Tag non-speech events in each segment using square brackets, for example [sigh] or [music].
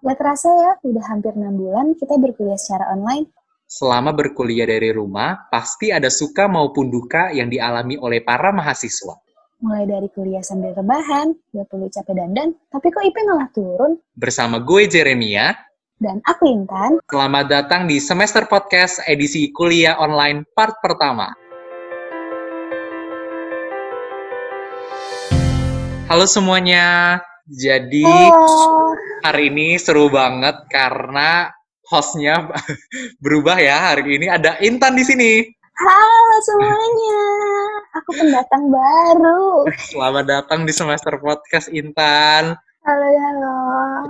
Gak terasa ya, udah hampir 6 bulan kita berkuliah secara online. Selama berkuliah dari rumah, pasti ada suka maupun duka yang dialami oleh para mahasiswa. Mulai dari kuliah sambil rebahan, gak perlu capek dandan, tapi kok IP malah turun? Bersama gue Jeremia, Dan aku Intan, selamat datang di Semester Podcast edisi kuliah online part pertama. Halo semuanya, jadi Halo. Hari ini seru banget karena hostnya [laughs] berubah ya. Hari ini ada Intan di sini. Halo semuanya, aku pendatang baru. Selamat datang di semester podcast Intan. Halo, halo.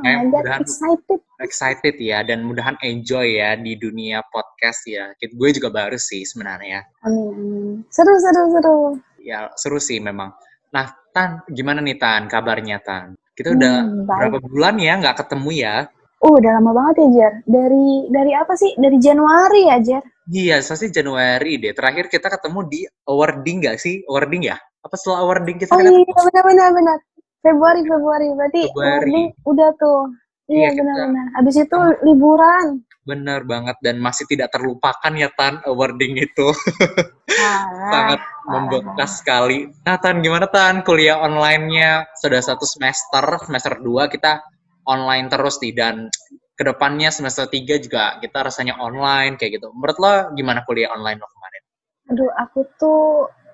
God, mudahan- excited. Excited ya dan mudahan enjoy ya di dunia podcast ya. Gue juga baru sih sebenarnya. Amin, amin. Seru, seru, seru. Ya seru sih memang. Nah Tan, gimana nih Tan kabarnya Tan? Kita udah Hmm, berapa bulan ya nggak ketemu ya? Uh, udah lama banget ya, Jer. Dari dari apa sih? Dari Januari ya, Jer? Iya, sih Januari deh. Terakhir kita ketemu di awarding nggak sih? Awarding ya? Apa setelah awarding kita Oh ketemu? iya, benar, benar. Februari, Februari. Berarti Februari. awarding udah tuh. Iya, Iya, kita- benar, benar. Abis itu liburan. Bener banget dan masih tidak terlupakan ya Tan awarding itu. [laughs] Parah. sangat membekas sekali. Nah, Tan, gimana Tan? Kuliah online-nya sudah satu semester, semester 2 kita online terus nih, dan ke depannya semester 3 juga kita rasanya online, kayak gitu. Menurut lo gimana kuliah online lo kemarin? Aduh, aku tuh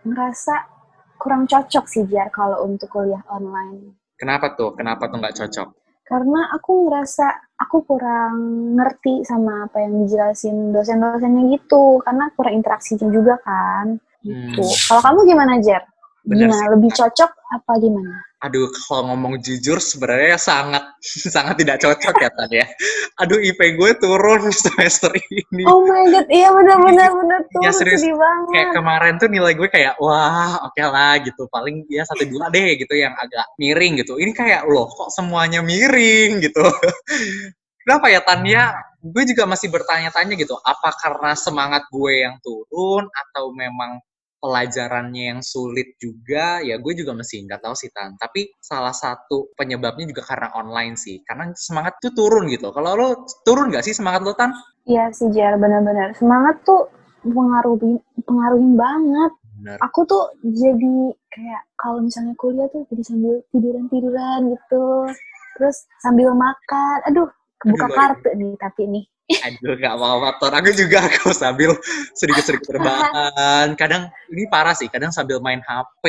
ngerasa kurang cocok sih, Jar, kalau untuk kuliah online. Kenapa tuh? Kenapa tuh nggak cocok? Karena aku ngerasa aku kurang ngerti sama apa yang dijelasin dosen-dosennya gitu. Karena kurang interaksinya juga kan. Gitu. Hmm. Kalau kamu gimana? Bener Gimana? sih. Lebih cocok apa gimana? Aduh, kalau ngomong jujur sebenarnya sangat [laughs] sangat tidak cocok ya Tan ya. Aduh, IP gue turun [laughs] semester ini. Oh my god, iya benar-benar benar tuh Ya, serius. sedih banget. kayak kemarin tuh nilai gue kayak wah oke lah gitu paling ya satu dua deh gitu yang agak miring gitu ini kayak loh kok semuanya miring gitu [laughs] kenapa ya Tania gue juga masih bertanya-tanya gitu apa karena semangat gue yang turun atau memang pelajarannya yang sulit juga ya gue juga masih nggak tahu sih Tan tapi salah satu penyebabnya juga karena online sih karena semangat tuh turun gitu kalau lo turun nggak sih semangat lo Tan Iya sih Jar, benar-benar. Semangat tuh pengaruhin pengaruhin banget. bener Aku tuh jadi kayak kalau misalnya kuliah tuh jadi sambil tiduran-tiduran gitu. Terus sambil makan. Aduh, kebuka Aduh, kartu nih tapi nih. Aduh, gak apa-apa, Ton. Aku juga [laughs] aku sambil sedikit-sedikit rebahan. Kadang, ini parah sih, kadang sambil main HP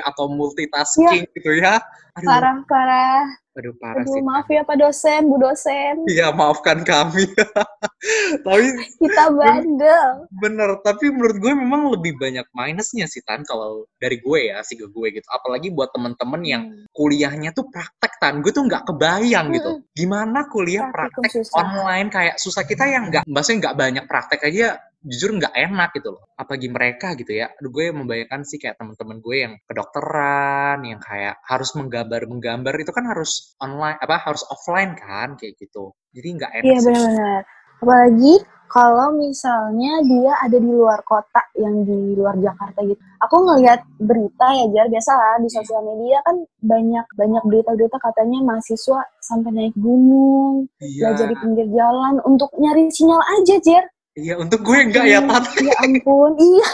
atau multitasking gitu ya. Aduh, Parah, parah. aduh parah Aduh, sih. maaf ya Pak dosen, Bu dosen. Iya, maafkan kami. [laughs] tapi Kita bandel. bener, tapi menurut gue memang lebih banyak minusnya sih, Tan, kalau dari gue ya, sih ke gue gitu. Apalagi buat temen-temen yang kuliahnya tuh praktek, Tan. Gue tuh nggak kebayang gitu. Gimana kuliah praktek susah. online kayak susah kita yang nggak, maksudnya nggak banyak praktek aja, jujur nggak enak gitu loh. Apalagi mereka gitu ya. Aduh, gue membayangkan sih kayak teman-teman gue yang kedokteran, yang kayak harus menggambar-menggambar itu kan harus online, apa harus offline kan, kayak gitu. Jadi nggak enak Iya benar-benar. Apalagi kalau misalnya dia ada di luar kota yang di luar Jakarta gitu. Aku ngelihat berita ya Jar, biasa lah di sosial media kan banyak banyak berita-berita katanya mahasiswa sampai naik gunung, Iya, belajar di pinggir jalan untuk nyari sinyal aja Jar. iya untuk gue enggak ya, Tan. Ya ampun, iya.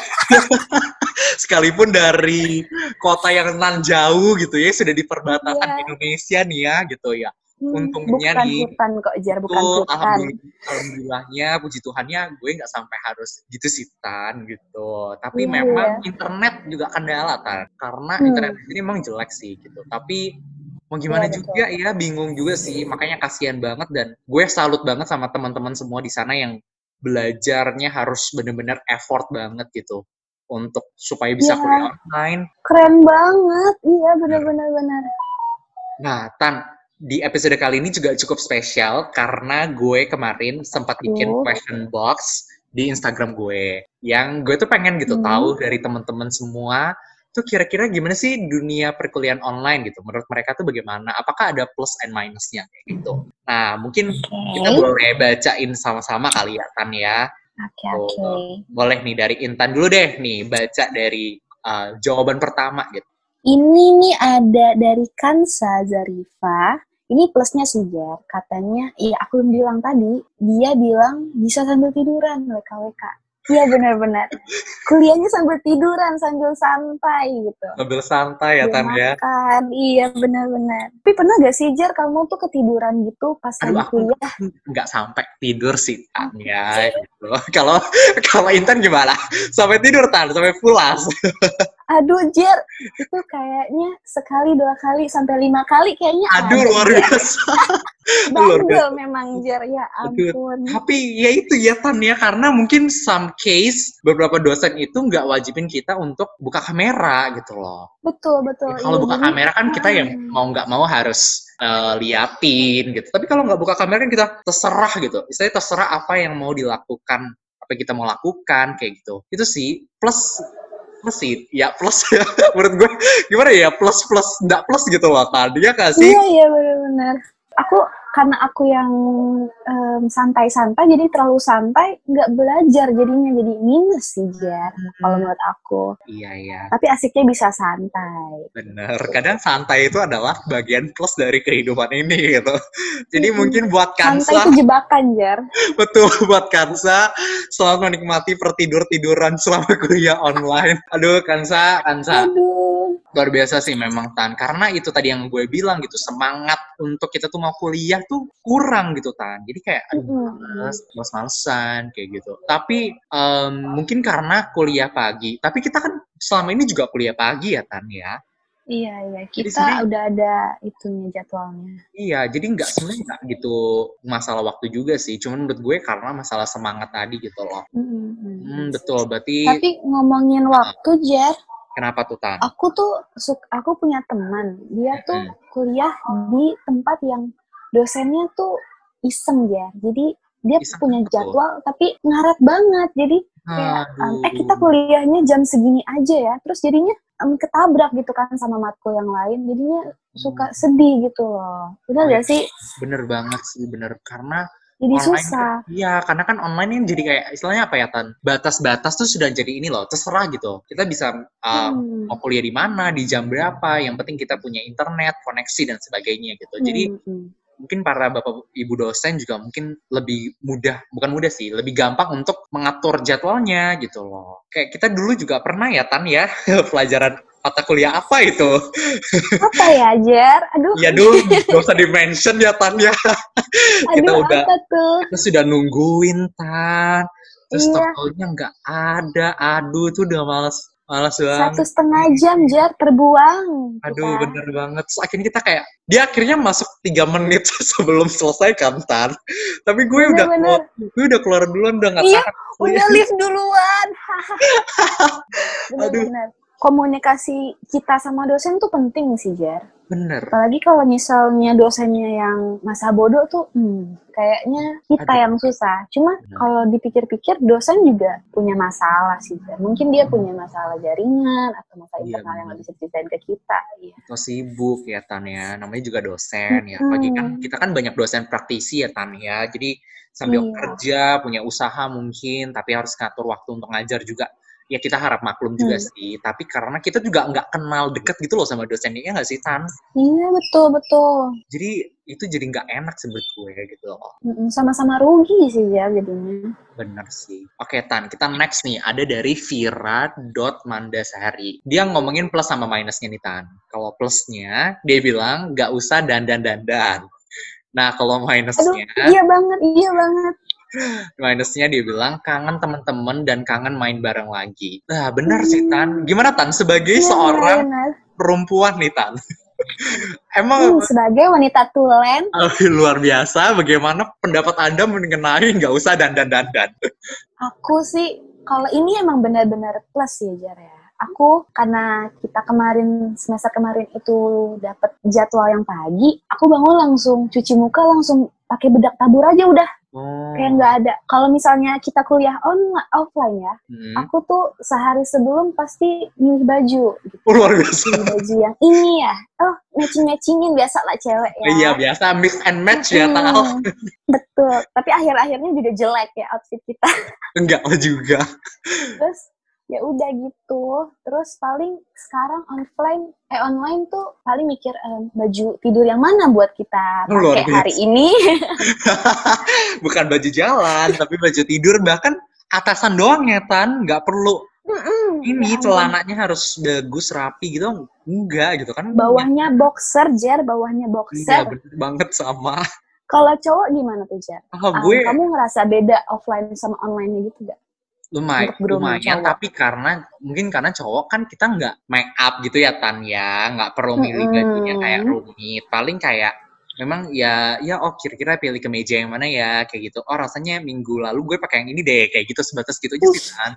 [laughs] sekalipun dari kota yang nan jauh gitu ya sudah di perbatasan Iya. Indonesia nih ya gitu ya Untungnya bukan nih, hutan kok Jar, bukan Betul, hutan. alhamdulillah, alhamdulillahnya puji Tuhannya gue nggak sampai harus gitu sih Tan gitu tapi Iya, memang internet juga kendala Tan karena Hmm. internet ini emang jelek sih gitu tapi mau gimana Iya, betul. juga ya bingung juga sih makanya kasihan banget dan gue salut banget sama teman-teman semua di sana yang belajarnya harus bener-bener effort banget gitu untuk supaya bisa Iya. kuliah online Keren banget, iya benar-benar benar. Nah, Tan, di episode kali ini juga cukup spesial karena gue kemarin sempat bikin Oh. question box di Instagram gue. Yang gue tuh pengen gitu Hmm. tahu dari teman-teman semua tuh kira-kira gimana sih dunia perkuliahan online gitu. Menurut mereka tuh bagaimana? Apakah ada plus and minusnya kayak gitu. Nah, mungkin kita Oke, boleh bacain sama-sama kali ya, Tan ya. oke, Tuh, oke. Boleh nih dari Intan dulu deh nih baca dari uh, jawaban pertama gitu. Ini nih ada dari Kansa Zarifa ini plusnya sih Jar katanya iya aku bilang tadi dia bilang bisa sambil tiduran WKWK Iya benar-benar. Kuliahnya sambil tiduran, sambil santai gitu. Sambil santai ya, Tan ya. makan, iya benar-benar. Tapi pernah gak sih Jar kamu tuh ketiduran gitu pas Aduh, lagi aku kuliah? nggak sampai tidur sih, Tan ya. Gitu. [laughs] Kalau kalau Intan gimana? Sampai tidur, Tan? Sampai pulas? [laughs] Aduh Jar, itu kayaknya sekali, dua kali, sampai lima kali kayaknya Aduh, ada, luar biasa. [laughs] luar Bandel memang Jar, ya Aduh, ampun. Tapi ya itu ya Tan ya karena mungkin some case beberapa dosen itu nggak wajibin kita untuk buka kamera gitu loh. Betul, betul. Kalau iya, buka jadi- kamera kan kita yang Hmm. mau nggak mau harus eh, liatin gitu. Tapi kalau nggak buka kamera kan kita terserah gitu. Istilahnya terserah apa yang mau dilakukan, apa yang kita mau lakukan kayak gitu. Itu sih plus plus sih? Ya plus ya. [laughs] Menurut gue gimana ya? Plus plus nggak plus gitu loh tadi ya nggak sih? Iya, iya benar-benar. Aku karena aku yang santai-santai, jadi terlalu santai, nggak belajar jadinya jadi minus sih Jar. Kalau menurut aku. iya iya Tapi asiknya bisa santai. Bener, kadang santai itu adalah bagian plus dari kehidupan ini gitu. Jadi Mm-mm. mungkin buat Santai Kansa, itu jebakan Jar. [laughs] betul buat Kansa, selamat menikmati pertidur-tiduran selama kuliah online. Aduh Kansa, Kansa, Aduh. Luar biasa sih memang Tan. Karena itu tadi yang gue bilang gitu, semangat untuk kita tuh mau kuliah tuh kurang gitu Tan. Jadi kayak aduh males, males-malesan kayak gitu. Tapi em, mungkin karena kuliah pagi, tapi kita kan selama ini juga kuliah pagi ya Tan ya. Iya, iya. Jadi Kita udah ada itunya jadwalnya. Iya, jadi nggak sebenarnya nggak gitu masalah waktu juga sih. Cuman menurut gue karena masalah semangat tadi gitu loh. Mm-mm. Hmm, betul. Berarti Tapi ngomongin waktu Jar, kenapa tuh Tan? aku tuh aku punya teman. Dia tuh kuliah di tempat yang dosennya tuh iseng ya. Jadi dia Iseng punya betul. jadwal tapi ngaret banget. Jadi kayak um, eh kita kuliahnya jam segini aja ya. Terus jadinya um, ketabrak gitu kan sama matkul yang lain. Jadinya suka sedih gitu loh. Benar gak sih? Bener banget sih, bener. Karena jadi online susah Iya, karena kan online ini jadi kayak istilahnya apa ya Tan? Batas-batas tuh sudah jadi ini loh, terserah gitu. Kita bisa uh, Hmm. mau kuliah di mana, di jam berapa. Yang penting kita punya internet, koneksi dan sebagainya gitu. Jadi Hmm, hmm. Mungkin para bapak ibu dosen juga mungkin lebih mudah bukan mudah sih lebih gampang untuk mengatur jadwalnya gitu loh. Kayak kita dulu juga pernah ya tan ya [laughs] pelajaran mata kuliah apa itu? Apa ya Jar aduh. Ya dulu gak usah di mention ya tan ya. Kita aduh udah apa tuh? kita sudah nungguin tan. Terus Iya. toko-tokonya nggak ada. Aduh itu udah males males banget satu setengah jam Jar terbuang Aduh, kita. bener banget. Terus akhirnya kita kayak, dia akhirnya masuk tiga menit [laughs] sebelum selesai kan, Tan. Tapi gue udah Bener-bener. keluar, gue udah keluar duluan, udah nggak Iya, udah [laughs] lift duluan. [laughs] Aduh. Benar-benar. Komunikasi kita sama dosen tuh penting sih, Jar. Bener. Apalagi kalau misalnya dosennya yang masa bodoh tuh, hmm, kayaknya kita Aduh. yang susah. Cuma kalau dipikir-pikir, dosen juga punya masalah sih. Mungkin dia punya masalah jaringan atau masalah Iya, internal yang nggak bisa ceritain ke kita. Iya. Atau sibuk ya, Tan ya. Namanya juga dosen ya. Apalagi kan, kita kan banyak dosen praktisi ya, Tan ya. Jadi sambil Iya. kerja, punya usaha mungkin, tapi harus ngatur waktu untuk ngajar juga. Ya kita harap maklum juga Hmm. sih. Tapi karena kita juga nggak kenal deket gitu loh sama dosennya, ya nggak sih, Tan? Iya, betul, betul. Jadi itu jadi nggak enak sih menurut gue gitu loh. Sama-sama rugi sih, Jar, jadinya. Bener sih. Oke, Tan. Kita next nih. Ada dari Vira.mandasari. Dia ngomongin plus sama minusnya nih, Tan. Kalau plusnya, dia bilang nggak usah dandan-dandan. Nah, kalau Aduh, minusnya, iya banget, iya banget. Minusnya dia bilang kangen teman-teman dan kangen main bareng lagi. Nah, bener sih, Tan. Gimana, Tan? Sebagai Iya, seorang benar. perempuan nih, Tan. [laughs] Emang Hmm, sebagai wanita tulen, luar biasa bagaimana pendapat Anda mengenai nggak usah dandan-dandan? aku sih kalau ini emang benar-benar plus ya Jar ya. Aku karena kita kemarin semester kemarin itu dapat jadwal yang pagi, aku bangun langsung cuci muka langsung pakai bedak tabur aja udah Oh. kayak nggak ada. Kalau misalnya kita kuliah on offline ya, Hmm. aku tuh sehari sebelum pasti milih baju gitu. Oh, luar biasa. Milih baju yang ini ya. Oh, matching-matchingin biasa lah cewek ya. Iya biasa mix and match ya Hmm, tahu. Betul. Tapi akhir-akhirnya juga jelek ya outfit kita. Enggak lah juga. Terus ya udah gitu. Terus paling sekarang offline eh online tuh paling mikir em, baju tidur yang mana buat kita pakai hari ini. [laughs] Bukan baju jalan, tapi baju tidur. Bahkan atasan doang ya Tan, nggak perlu. Mm-mm, ini ya celananya harus bagus rapi gitu. Enggak gitu kan. Bawahnya boxer jer. Bawahnya iya boxer. bener banget sama. Kalau cowok gimana tuh jer? Ah, Um, gue kamu ngerasa beda offline sama online gitu gak lumayan cowok? tapi karena mungkin karena cowok kan kita nggak make up gitu ya Tan ya. Nggak perlu milih bajunya kayak rumit. Paling kayak memang ya ya oh kira-kira pilih kemeja yang mana ya kayak gitu. Oh rasanya minggu lalu gue pakai yang ini deh kayak gitu sebatas gitu aja sih kan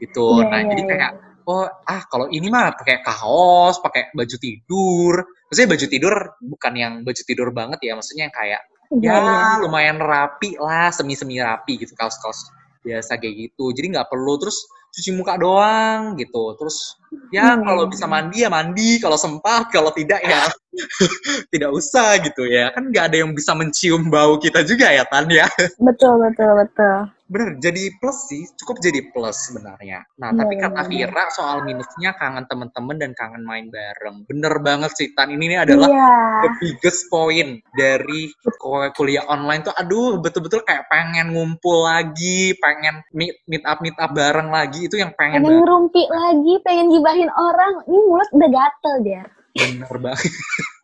gitu. Iya, nah iya, jadi iya. kayak oh ah kalau ini mah pakai kaos pakai baju tidur. Maksudnya baju tidur bukan yang baju tidur banget ya maksudnya yang kayak Iya, ya iya. lumayan rapi lah semi-semi rapi gitu kaos-kaos biasa kayak gitu. Jadi nggak perlu terus cuci muka doang gitu. Terus ya Hmm. kalau bisa mandi ya mandi. Kalau sempat kalau tidak ya [laughs] tidak usah gitu ya. Kan nggak ada yang bisa mencium bau kita juga ya Tan ya. Betul betul betul bener jadi plus sih cukup jadi plus sebenarnya. Nah Iya, tapi iya, kata iya. Vira soal minusnya kangen temen-temen dan kangen main bareng. Bener banget sih Tan. Ini nih adalah iya. the biggest point dari kul- kuliah online tuh aduh betul-betul kayak pengen ngumpul lagi pengen meet, meet up meet up bareng lagi. Itu yang pengen pengen ngerumpi lagi pengen gibahin orang. Ini mulut udah gatel jer bener banget [laughs]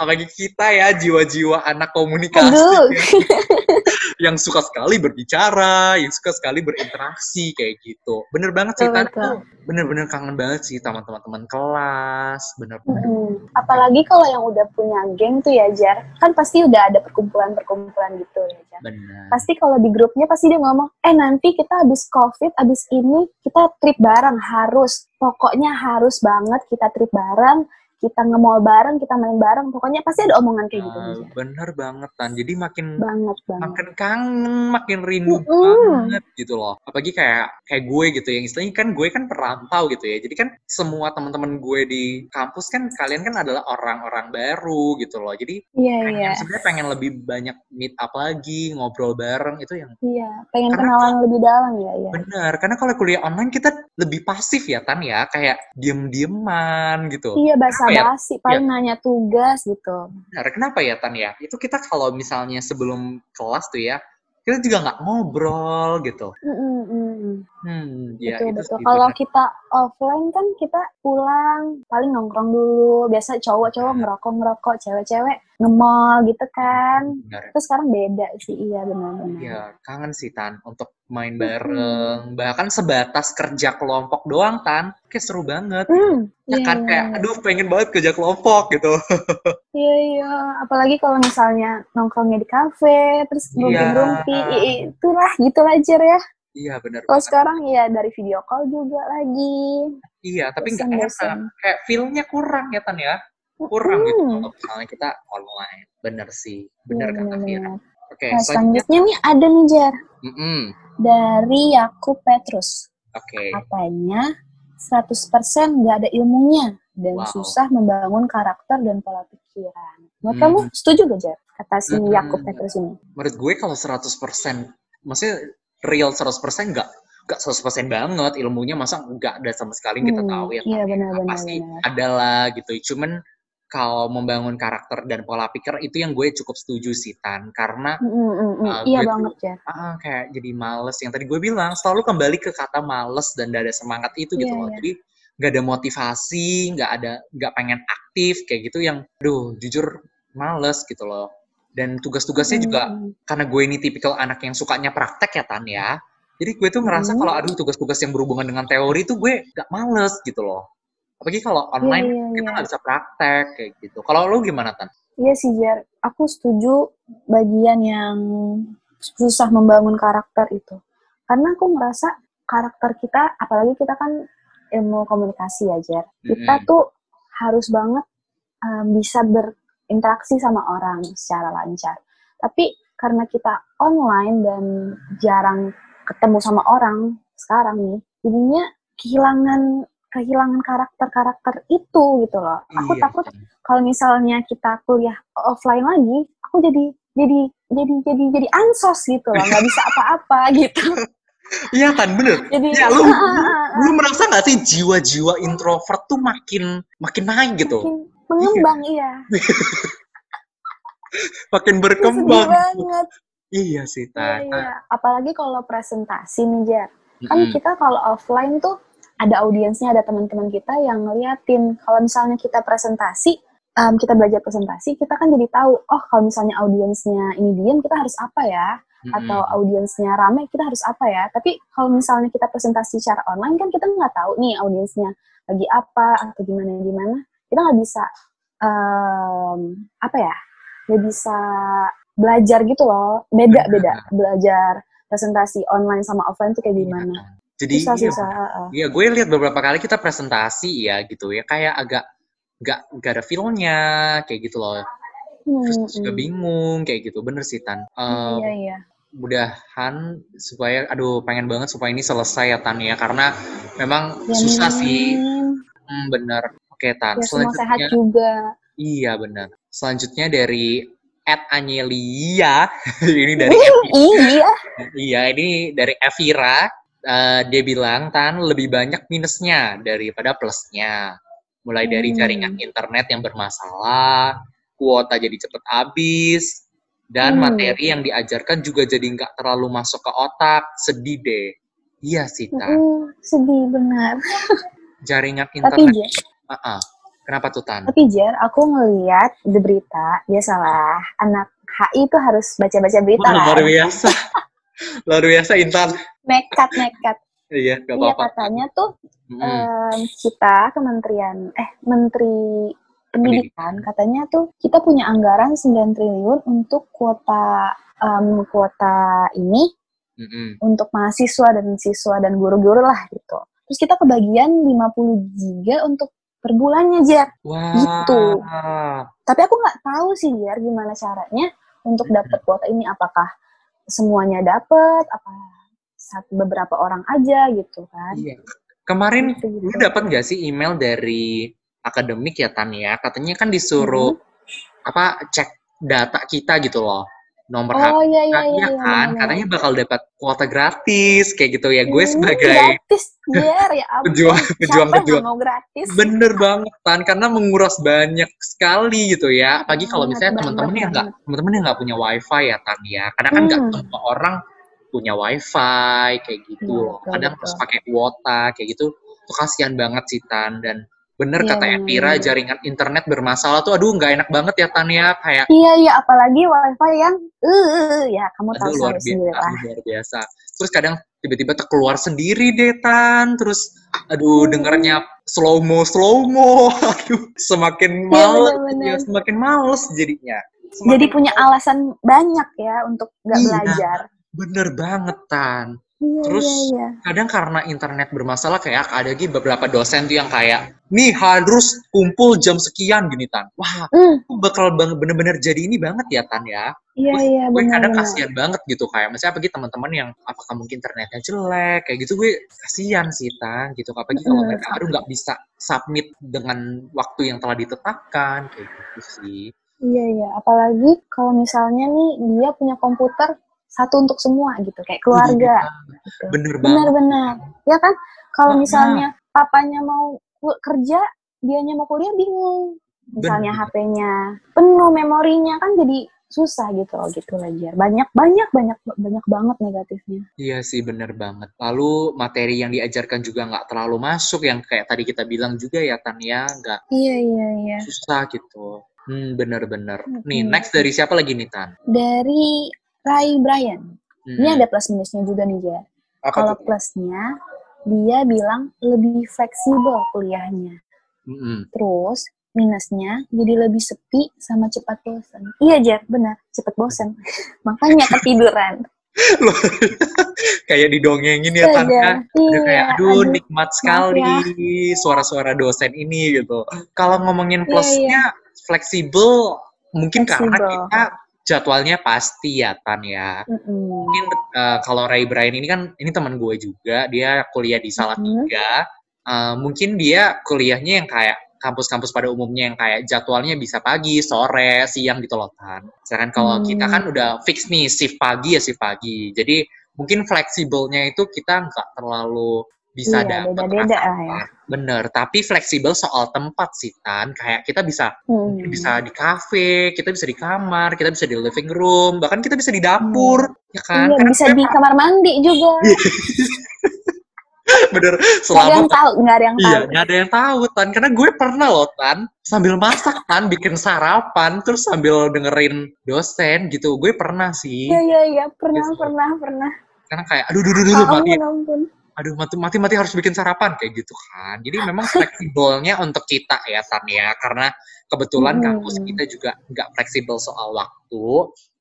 apalagi kita ya jiwa-jiwa anak komunikasi. [laughs] Yang suka sekali berbicara yang suka sekali berinteraksi kayak gitu. Bener banget sih tuh bener-bener kangen banget sih sama teman-teman kelas bener-bener Mm-mm. apalagi kalau yang udah punya geng tuh ya jar. Kan pasti udah ada perkumpulan-perkumpulan gitu ya jar. Bener. Pasti kalau di grupnya pasti dia ngomong eh nanti kita habis covid habis ini kita trip bareng harus pokoknya harus banget kita trip bareng kita nge-mall bareng kita main bareng pokoknya pasti ada omongan kayak gitu Jar. bener banget Tan jadi makin banget banget makin kangen, makin rindu Mm-mm. banget gitu loh. Apalagi kayak kayak gue gitu ya, istilahnya kan gue kan perantau gitu ya. Jadi kan semua teman-teman gue di kampus kan kalian kan adalah orang-orang baru gitu loh. Jadi iya pengen iya sebenarnya pengen lebih banyak meet up lagi, ngobrol bareng itu yang iya pengen Karena- kenalan lebih dalam ya ya benar. Karena kalau kuliah online kita lebih pasif ya Tan ya, kayak diem-dieman gitu. iya ya? basi paling nanya tugas gitu Benar, kenapa ya Tan ya? Itu kita kalau misalnya sebelum kelas tuh ya, kita juga nggak ngobrol gitu. Mm-mm, mm-mm. Hmm, ya betul itu betul kalau kita offline kan kita pulang paling nongkrong dulu biasa cowok-cowok Benar. ngerokok ngerokok cewek-cewek nge-mall gitu kan Benar. terus sekarang beda sih iya benar-benar Ya, kangen sih Tan untuk main bareng. Bahkan sebatas kerja kelompok doang Tan. Kayak seru banget. Hmm, Ya iya, kan iya, kayak iya. aduh pengen banget kerja kelompok gitu. [laughs] Iya, iya. Apalagi kalau misalnya nongkrongnya di kafe, terus Iya. ngerumpi-ngerumpi, i- i- itulah gitu aja ya. Iya benar Kalau sekarang ya dari video call juga lagi. Iya, tapi nggak enak. Kayak feel-nya kurang ya Tan ya. Kurang gitu Hmm. kalau misalnya kita online. Bener sih. Iya, Bener kata Vira. benar-benar. Oke, Nah, selanjutnya. selanjutnya nih ada nih, Jar. Mm-mm. Dari Yakub Petrus. Oke. Katanya 100% nggak ada ilmunya dan Wow. susah membangun karakter dan pola pikiran. Menurut Hmm. kamu setuju gak, Jar? Kata si Hmm. Yakub Petrus ini. Menurut gue kalau 100%, maksudnya real 100% nggak nggak 100% banget ilmunya masa nggak ada sama sekali kita Hmm, tahu ya iya, Tan, ya. benar-benar, pasti benar. adalah gitu cuman kalau membangun karakter dan pola pikir itu yang gue cukup setuju sih Tan karena Mm, mm, mm, mm. Ah, iya gue tuh- banget, Jar. ah, kayak jadi males yang tadi gue bilang selalu kembali ke kata males dan gak ada semangat itu gitu Iya, loh iya. jadi nggak ada motivasi nggak ada nggak pengen aktif kayak gitu yang aduh jujur males gitu loh dan tugas-tugasnya Mm, juga mm. karena gue ini tipikal anak yang sukanya praktek ya Tan ya jadi gue tuh ngerasa Hmm. kalau aduh tugas-tugas yang berhubungan dengan teori tuh gue gak males gitu loh apalagi kalau online iya, kita iya. nggak bisa praktek kayak gitu kalau lu gimana Tan? Iya sih Jar, aku setuju bagian yang susah membangun karakter itu. Karena aku ngerasa karakter kita, apalagi kita kan ilmu komunikasi ya Jar, kita Mm-mm. tuh harus banget um, bisa berinteraksi sama orang secara lancar. Tapi karena kita online dan jarang ketemu sama orang sekarang nih, jadinya kehilangan kehilangan karakter-karakter itu gitu loh. Aku Iya, takut kalau misalnya kita kuliah offline lagi, aku jadi jadi jadi jadi jadi ansos gitu loh, nggak bisa apa-apa [laughs] gitu. Iya Tan, bener. Jadi Ya lu, [laughs] lu, lu merasa nggak sih jiwa-jiwa introvert tuh makin makin naik gitu, makin mengembang iya. [laughs] makin Ih, sedih berkembang. banget. Iya sih Iya, Tan. Nah, iya. Apalagi kalau presentasi nih, Jar. Kan mm-mm. kita kalau offline tuh ada audiensnya, ada teman-teman kita yang ngeliatin. Kalau misalnya kita presentasi, em, kita belajar presentasi, kita kan jadi tahu, oh kalau misalnya audiensnya ini diam, kita harus apa ya? Atau audiensnya rame, kita harus apa ya? Tapi kalau misalnya kita presentasi secara online, kan kita nggak tahu nih audiensnya lagi apa, atau gimana-gimana. Kita nggak bisa, em, apa ya, nggak bisa belajar gitu loh. Beda-beda belajar presentasi online sama offline tuh kayak Iya, gimana. Jadi iya, Susah-susah. heeh. iya gue lihat beberapa kali kita presentasi ya gitu ya, kayak agak nggak nggak ada feel-nya kayak gitu loh. Terus Hmm, juga hmm. bingung kayak gitu, bener sih Tan. Hmm, Eh, Iya, iya. mudahan supaya aduh pengen banget supaya ini selesai ya Tan ya karena memang Ya, susah sih amin. hmm, bener oke Tan Ya semua sehat selanjutnya juga. iya bener selanjutnya dari Ed Anyelia [laughs] ini dari iya. iya ini dari Evira Eh, dia bilang Tan lebih banyak minusnya daripada plusnya mulai dari Hmm. jaringan internet yang bermasalah kuota jadi cepet habis dan Hmm. materi yang diajarkan juga jadi nggak terlalu masuk ke otak sedih deh iya sih Tan Mm-mm, sedih benar. [laughs] jaringan Tapi internet Jar, Ah, ah. kenapa tuh Tan tapi Jar, aku ngeliat di berita, biasalah anak HI itu harus baca-baca berita Wah, luar kan. biasa [laughs] luar biasa Intan Nekat, nekat. iya gak Iya apa-apa katanya tuh Mm-mm. em, kita Kementerian, eh Menteri Pendidikan katanya tuh kita punya anggaran 9 triliun untuk kuota em, kuota ini Mm-mm. untuk mahasiswa dan siswa dan guru-guru lah gitu. Terus kita kebagian 50 giga untuk per bulannya, Jar. wah Gitu. Tapi aku nggak tahu sih, Jar, gimana caranya untuk dapat kuota ini. Apakah semuanya dapat? Apa satu beberapa orang aja gitu kan? iya kemarin Gitu, gitu. lu dapat nggak sih email dari akademik ya Tan ya katanya kan disuruh apa cek data kita gitu loh nomor HP Oh iya iya iya, iya iya, kan benar-benar. katanya bakal dapat kuota gratis kayak gitu ya gue Hmm, sebagai gratis, Jar, ya [laughs] ampun. pejuang pejuang Siapa pejuang mau gratis? bener banget Tan karena menguras banyak sekali gitu ya apalagi kalau misalnya teman-teman yang nggak teman-teman yang nggak punya wifi ya Tan ya karena kan nggak Hmm. semua orang punya wifi kayak gitu Iya, loh kadang betul. harus pakai kuota kayak gitu tuh kasihan banget sih Tan dan bener Iya, kata Epira bener. jaringan internet bermasalah tuh aduh nggak enak banget ya Tan ya kayak Iya iya, apalagi wifi yang, eh ya kamu tahu luar biasa lah. luar biasa terus kadang tiba-tiba terkeluar sendiri deh Tan terus aduh Hmm. dengarnya slow mo slow mo [laughs] aduh semakin Iya males benar-benar. ya semakin males jadinya Jadi semakin punya alasan banyak ya untuk nggak Iya. belajar. Bener banget Tan. Iya Terus iya. iya. kadang karena internet bermasalah kayak ada lagi beberapa dosen tuh yang kayak nih harus kumpul jam sekian gini Tan. Wah aku bakal bener-bener jadi ini banget ya Tan ya. Iya gue, iya gue kadang benar-benar. kasihan banget gitu kayak misalnya apalagi teman-teman yang apakah mungkin internetnya jelek? Kayak gitu gue kasihan sih Tan gitu. Apalagi kalau Mm-mm. mereka baru nggak bisa submit dengan waktu yang telah ditetapkan kayak gitu sih. Iya iya, apalagi kalau misalnya nih dia punya komputer satu untuk semua gitu, kayak keluarga. Gitu. bener banget Benar-benar. Ya kan? Kalau Heeh. misalnya papanya mau kerja, dianya mau kuliah bingung. Misalnya Bener. HP-nya penuh memorinya kan jadi susah gitu loh gitu aja. Banyak banyak banyak banyak banget negatifnya. Iya sih bener banget. Lalu materi yang diajarkan juga nggak terlalu masuk yang kayak tadi kita bilang juga ya Tan ya nggak Iya iya iya. susah gitu. Hmm bener-bener. Nih next dari siapa lagi nih Tan? Dari Ray Brian. Hmm, Ini ada plus minusnya juga nih, apa Kalau plusnya, dia bilang lebih fleksibel kuliahnya. Mm-mm. Terus minusnya jadi lebih sepi sama cepat bosan. Iya Jar, benar, cepat bosan. [laughs] Makanya ketiduran. [laughs] Loh, [laughs] kayak didongengin ya Tan ya. Astaga. Udah Iya, kayak aduh, aduh. nikmat sekali suara-suara dosen ini gitu. Kalau ngomongin Iya, plusnya fleksibel mungkin karena Fleksibel. kita jadwalnya pasti ya Tan ya. Mm-mm. mungkin eh, kalau Ray Brian ini kan ini teman gue juga dia kuliah di Salatiga Eh, mungkin dia kuliahnya yang kayak kampus-kampus pada umumnya yang kayak jadwalnya bisa pagi sore siang gitu loh kan sedangkan kalau Hmm. kita kan udah fix nih shift pagi ya shift pagi jadi mungkin fleksibelnya itu kita nggak terlalu bisa Iya, dapat beda-beda ya. Bener, tapi fleksibel soal tempat sih Tan. Kayak kita bisa Hmm. bisa di kafe, kita bisa di kamar, kita bisa di living room, bahkan kita bisa di dapur, ya kan? Iya, Karena bisa di kamar mandi juga. [laughs] bener Nggak ada selama yang tahu, nggak ada yang Iya, tahu. nggak ada yang tahu Tan. Karena gue pernah loh Tan, sambil masak Tan, bikin sarapan, terus sambil dengerin dosen gitu. Gue pernah sih. Iya, iya, iya, pernah, Gitu. pernah, pernah. Karena kayak, aduh, aduh, aduh, aduh, mati. Ampun, ampun. Aduh, mati, mati, mati harus bikin sarapan. Kayak gitu kan. Jadi memang fleksibelnya untuk kita ya Tan ya. Karena kebetulan Hmm. kampus kita juga nggak fleksibel soal waktu.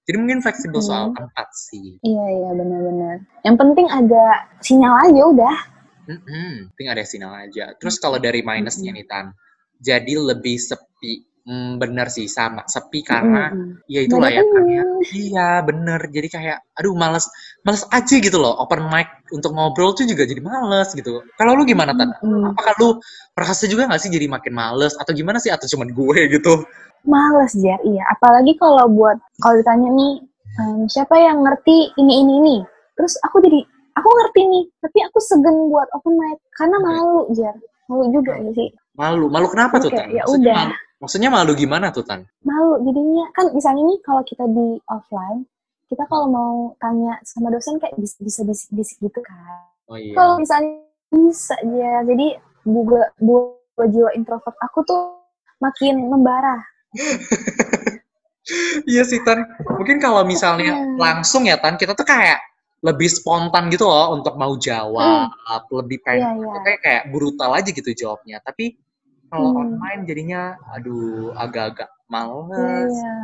Jadi mungkin fleksibel soal Hmm. tempat sih. Iya, iya, benar-benar. Yang penting ada sinyal aja udah. Mm-mm, penting ada sinyal aja. Terus kalau dari minusnya nih Tan, jadi lebih sepi. Hmm, bener sih sama sepi karena Mm-mm. ya itulah ya Tan ya. Iya bener. Jadi kayak aduh males males aja gitu loh. Open mic untuk ngobrol tuh juga jadi males gitu. Kalau lu gimana Tan? Apakah lu merasa juga nggak sih jadi makin males atau gimana sih atau cuman gue gitu? Males, Jar. Iya, apalagi kalau buat, kalau ditanya nih, ehm, siapa yang ngerti ini, ini, ini. Terus aku jadi, aku ngerti nih, tapi aku segen buat open mic. Karena malu, Jar. Malu juga gak sih? Malu, malu kenapa tuh Tan? ya Maksudnya udah. malu, maksudnya malu gimana tuh Tan? Malu, jadinya. Kan misalnya nih, kalau kita di offline, kita kalau mau tanya sama dosen kayak bis- bisa bisik-bisik gitu kan. Oh iya. Kalau misalnya bisa ya, jadi buat buat jiwa introvert aku tuh makin membara. [laughs] Iya sih Tan. Mungkin kalau misalnya Iya. langsung ya Tan, kita tuh kayak lebih spontan gitu loh untuk mau jawab, lebih pengen Iya, iya. kayak kayak brutal aja gitu jawabnya. Tapi kalau Hmm. online jadinya aduh agak-agak Iya, males iya.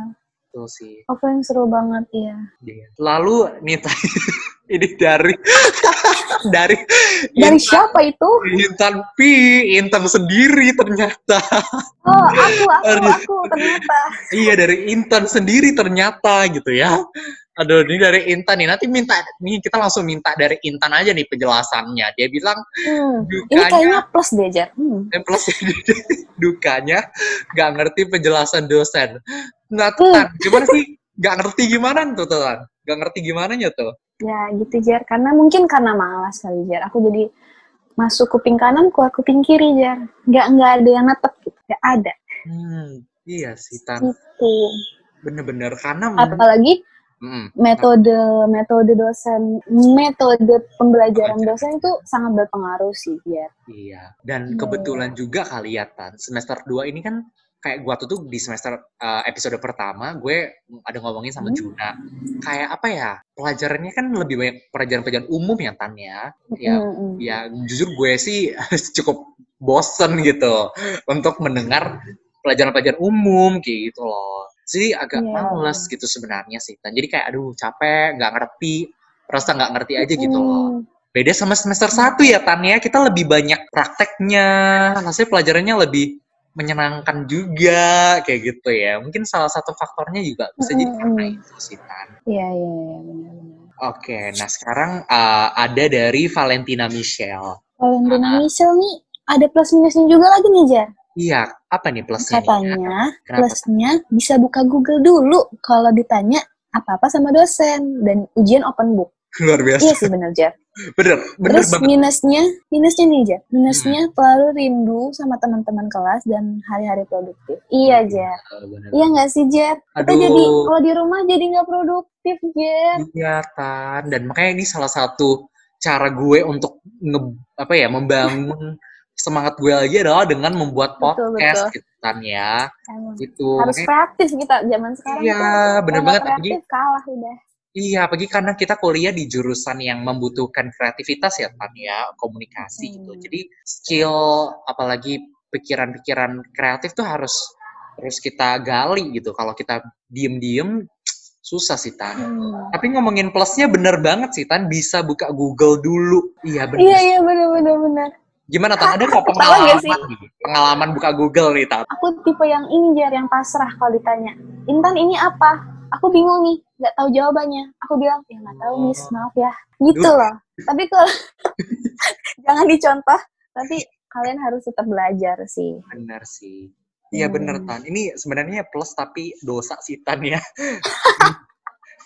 Tuh sih. Offline seru banget. Iya. Lalu nih [laughs] Tan, ini dari [laughs] dari Dari Intan, siapa itu? Intan P, Intan sendiri ternyata. Oh, aku, aku, [laughs] aku ternyata. Iya dari Intan sendiri ternyata gitu ya. Aduh, ini dari Intan nih. Nanti minta nih kita langsung minta dari Intan aja nih penjelasannya. Dia bilang Hmm. Ini dukanya kayaknya plus deh, Jar. Hmm. [laughs] eh, plus dukanya nggak ngerti penjelasan dosen. Nah, tuh, Hmm. Gimana sih? Nggak ngerti gimana tuh, Tan? Nggak ngerti gimana tuh? Ya, gitu, Jar. Karena mungkin karena malas kali, Jar. Aku jadi masuk kuping kanan, keluar kuping kiri, Jar. Nggak, nggak ada yang netep gitu. Nggak ada. Hmm, iya sih, Tan. Gitu. Bener-bener karena Apalagi Mm, metode metode dosen metode pembelajaran dosen itu sangat berpengaruh sih Jar. Iya, dan Iya. kebetulan juga kali ya, Tan. Semester 2 ini kan kayak gua tuh tuh di semester uh, episode pertama gue ada ngomongin sama Hmm. Juna. Kayak apa ya? Pelajarannya kan lebih banyak pelajaran-pelajaran umum ya, Tan ya. Ya, Mm-mm. ya jujur gue sih [laughs] cukup bosen gitu untuk mendengar pelajaran-pelajaran umum kayak gitu loh. Jadi agak Iya. males gitu sebenarnya sih. Tan. Jadi kayak aduh capek, nggak ngerti, rasa nggak ngerti aja gitu loh. Hmm. Beda sama semester 1 ya Tan ya, kita lebih banyak prakteknya, hasilnya pelajarannya lebih menyenangkan juga kayak gitu ya. Mungkin salah satu faktornya juga bisa jadi karena itu sih Tan. Iya iya iya benar-benar. Oke, nah sekarang uh, ada dari Valentina Michelle. Valentina Ah. Michelle nih ada plus minusnya juga lagi nih Jar. Iya, apa nih plusnya? nih? Katanya Kenapa? plusnya bisa buka Google dulu kalau ditanya apa-apa sama dosen dan ujian open book. Luar biasa. Iya sih benar Jar. [laughs] Bener, bener Terus banget. minusnya, minusnya nih Jar. Minusnya terlalu rindu sama teman-teman kelas dan hari-hari produktif. Iya Jar. Uh, bener. Iya nggak sih Jar? Kita jadi kalau di rumah jadi nggak produktif Jar. Iya, Tan. Dan makanya ini salah satu cara gue untuk nge, apa ya, membangun [laughs] semangat gue lagi adalah dengan membuat Betul, podcast betul. gitu kan ya. Emang. Gitu. Harus Makanya- kreatif kita zaman sekarang. Iya, bener Kalau banget. kreatif kalah udah. Iya, apalagi karena kita kuliah di jurusan yang membutuhkan kreativitas ya, Tan, ya, komunikasi gitu. Hmm. Jadi skill, apalagi pikiran-pikiran kreatif tuh harus terus kita gali gitu. Kalau kita diem-diem, susah sih, Tan. Hmm. Tapi ngomongin plusnya bener banget sih, Tan. Bisa buka Google dulu. Iya, bener. Iya iya benar benar benar. Gimana, Tan? Ada nggak pengalaman sih? Pengalaman buka Google nih, Tan? Aku tipe yang ini Jar yang pasrah kalau ditanya. Intan ini apa? Aku bingung nih, nggak tahu jawabannya. Aku bilang ya nggak tahu Miss, Oh. maaf ya. Gitu loh. Tapi kalau [laughs] jangan dicontoh. Tapi kalian harus tetap belajar sih. Bener sih. Iya Hmm. bener Tan. Ini sebenarnya plus tapi dosa sih Tan ya. [laughs]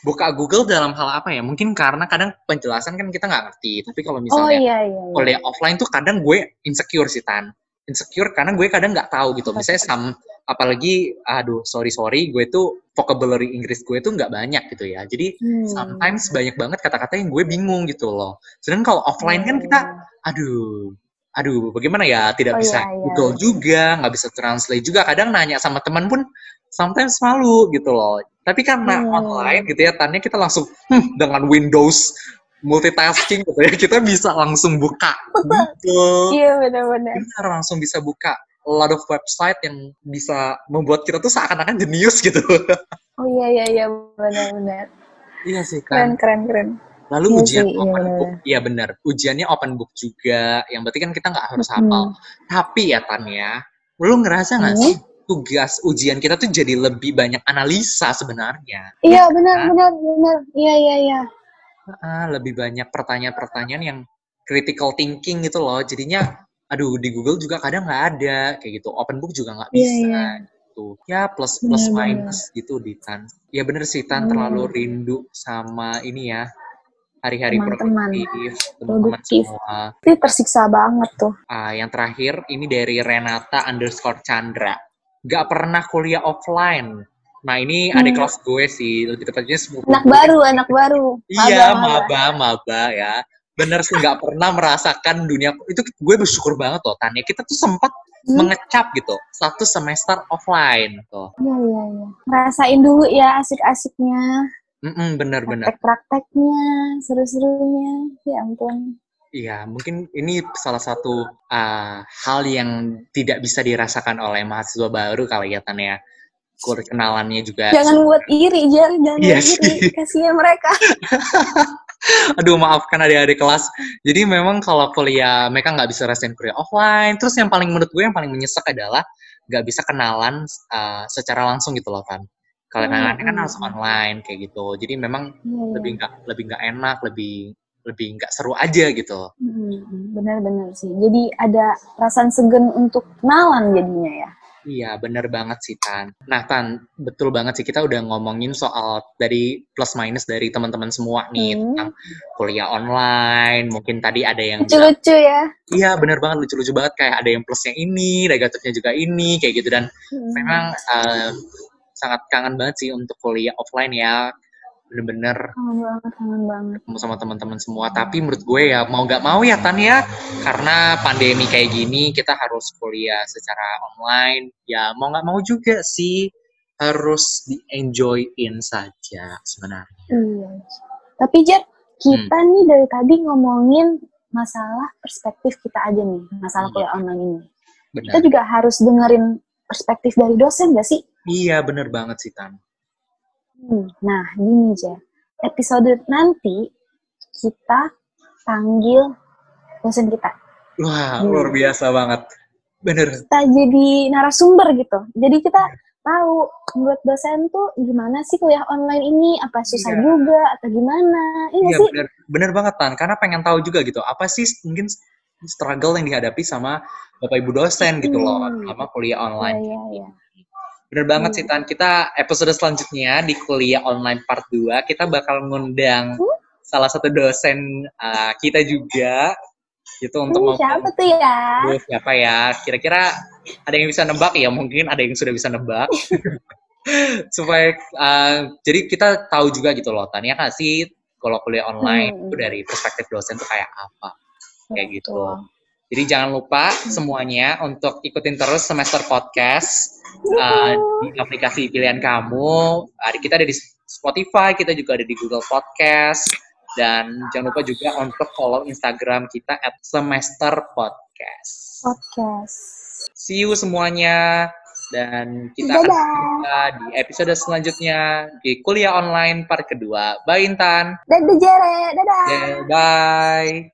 buka Google dalam hal apa ya? Mungkin karena kadang penjelasan kan kita nggak ngerti. Tapi kalau Oh misalnya iya iya. iya. kuliah offline tuh kadang gue insecure sih Tan. Insecure karena gue kadang nggak tahu gitu. Misalnya sam, apalagi aduh sorry sorry gue tuh vocabulary Inggris gue tuh nggak banyak gitu ya. Jadi Hmm. sometimes banyak banget kata-kata yang gue bingung gitu loh. Sedangkan kalau offline kan kita aduh aduh bagaimana ya tidak Oh, bisa iya, iya. Google juga nggak bisa translate juga kadang nanya sama teman pun sometimes malu gitu loh tapi karena Hmm. online gitu ya tanya kita langsung "Hmm, dengan Windows multitasking gitu ya kita bisa langsung buka gitu Iya benar-benar. benar langsung bisa buka a lot of website yang bisa membuat kita tuh seakan-akan jenius gitu Oh iya iya iya benar-benar. iya sih Keren kan keren keren. lalu Iya ujian sih, iya open benar. book iya benar ujiannya open book juga yang berarti kan kita nggak harus Hmm. hafal Tapi ya Tan ya, lu ngerasa nggak Hmm. sih tugas ujian kita tuh jadi lebih banyak analisa sebenarnya? Iya benar benar benar. Iya iya iya. Ah, lebih banyak pertanyaan-pertanyaan yang critical thinking gitu loh. Jadinya, aduh di Google juga kadang nggak ada kayak gitu. Open book juga nggak Iya, bisa. iya. Gitu. Ya plus plus Benar-benar. minus gitu di Tan. Ya bener sih Tan Hmm. terlalu rindu sama ini ya hari-hari produktif, teman-teman semua. Tapi tersiksa banget tuh. Ah, yang terakhir ini dari Renata underscore Chandra. Gak pernah kuliah offline. Nah ini Hmm. adik kelas gue sih, lebih tepatnya sepupu Anak baru anak baru. Iya, Maba, maba, ya. Bener sih gak pernah merasakan dunia, itu gue bersyukur banget loh Tanya. Kita tuh sempat Hmm. mengecap gitu, satu semester offline tuh. Iya iya iya. Ngerasain dulu ya asik-asiknya, Mm-mm, bener-bener. praktek-prakteknya, seru-serunya. Ya ampun. Iya, mungkin ini salah satu ah, hal yang tidak bisa dirasakan oleh mahasiswa baru kali ya Tanya. Kur- Kenalannya juga Jangan buat iri, Jar. Jangan Iya buat iri. sih. Kasihan mereka. [laughs] Aduh maafkan adik-adik kelas. Jadi memang kalau kuliah mereka nggak bisa rasain kuliah offline. Terus yang paling menurut gue yang paling menyesek adalah nggak bisa kenalan uh, secara langsung gitu loh kan. Kalau Hmm, kenalannya kan hmm, harus hmm. online kayak gitu. Jadi memang iya. lebih nggak lebih nggak enak, lebih lebih nggak seru aja gitu. Hmm, benar-benar sih. Jadi ada perasaan segan untuk kenalan jadinya ya. Iya, bener banget sih Tan. Nah Tan, betul banget sih kita udah ngomongin soal dari plus minus dari teman-teman semua nih Hmm. tentang kuliah online. Mungkin tadi ada yang Lucu-lucu ya. Iya bener banget lucu-lucu banget kayak ada yang plusnya ini, negatifnya juga ini kayak gitu dan Hmm. memang eh, sangat kangen banget sih untuk kuliah offline ya bener-bener Kangen banget, kangen banget. ketemu sama teman-teman semua tapi menurut gue ya mau nggak mau ya Tan ya karena pandemi kayak gini kita harus kuliah secara online ya mau nggak mau juga sih harus di enjoyin saja sebenarnya Iya. Tapi Jet, kita Hmm. nih dari tadi ngomongin masalah perspektif kita aja nih, masalah Iya. kuliah online ini. benar Kita juga harus dengerin perspektif dari dosen gak sih? iya bener banget sih Tan Hmm, Nah, gini aja. Episode nanti kita panggil dosen kita. wah Hmm. luar biasa banget bener Kita jadi narasumber gitu. Jadi kita tahu menurut dosen tuh gimana sih kuliah online ini? Apa susah Iya. juga atau gimana? Iya nggak Iya sih? bener, bener banget Tan, karena pengen tahu juga gitu, apa sih mungkin struggle yang dihadapi sama Bapak Ibu dosen gitu loh, Hmm. sama kuliah online. iya, iya. Bener banget Iya. sih Tan, kita episode selanjutnya di kuliah online part 2, kita bakal ngundang Hmm? salah satu dosen uh, kita juga, gitu untuk Hmm, siapa tuh ya? Aduh, siapa ya, kira-kira ada yang bisa nebak ya, mungkin ada yang sudah bisa nebak. [laughs] Supaya, uh, jadi kita tahu juga gitu loh, Tan, ya nggak sih, kalau kuliah online Hmm. itu dari perspektif dosen tuh kayak apa. kayak gitu. Betul. Jadi jangan lupa semuanya untuk ikutin terus semester podcast uh, di aplikasi pilihan kamu. Kita ada di Spotify, kita juga ada di Google Podcast dan jangan lupa juga untuk follow Instagram kita at semester podcast. Podcast. See you semuanya dan kita akan Dadah. jumpa di episode selanjutnya di kuliah online part kedua. Bye Intan. Dadah Jere, dadah. Yeah, bye.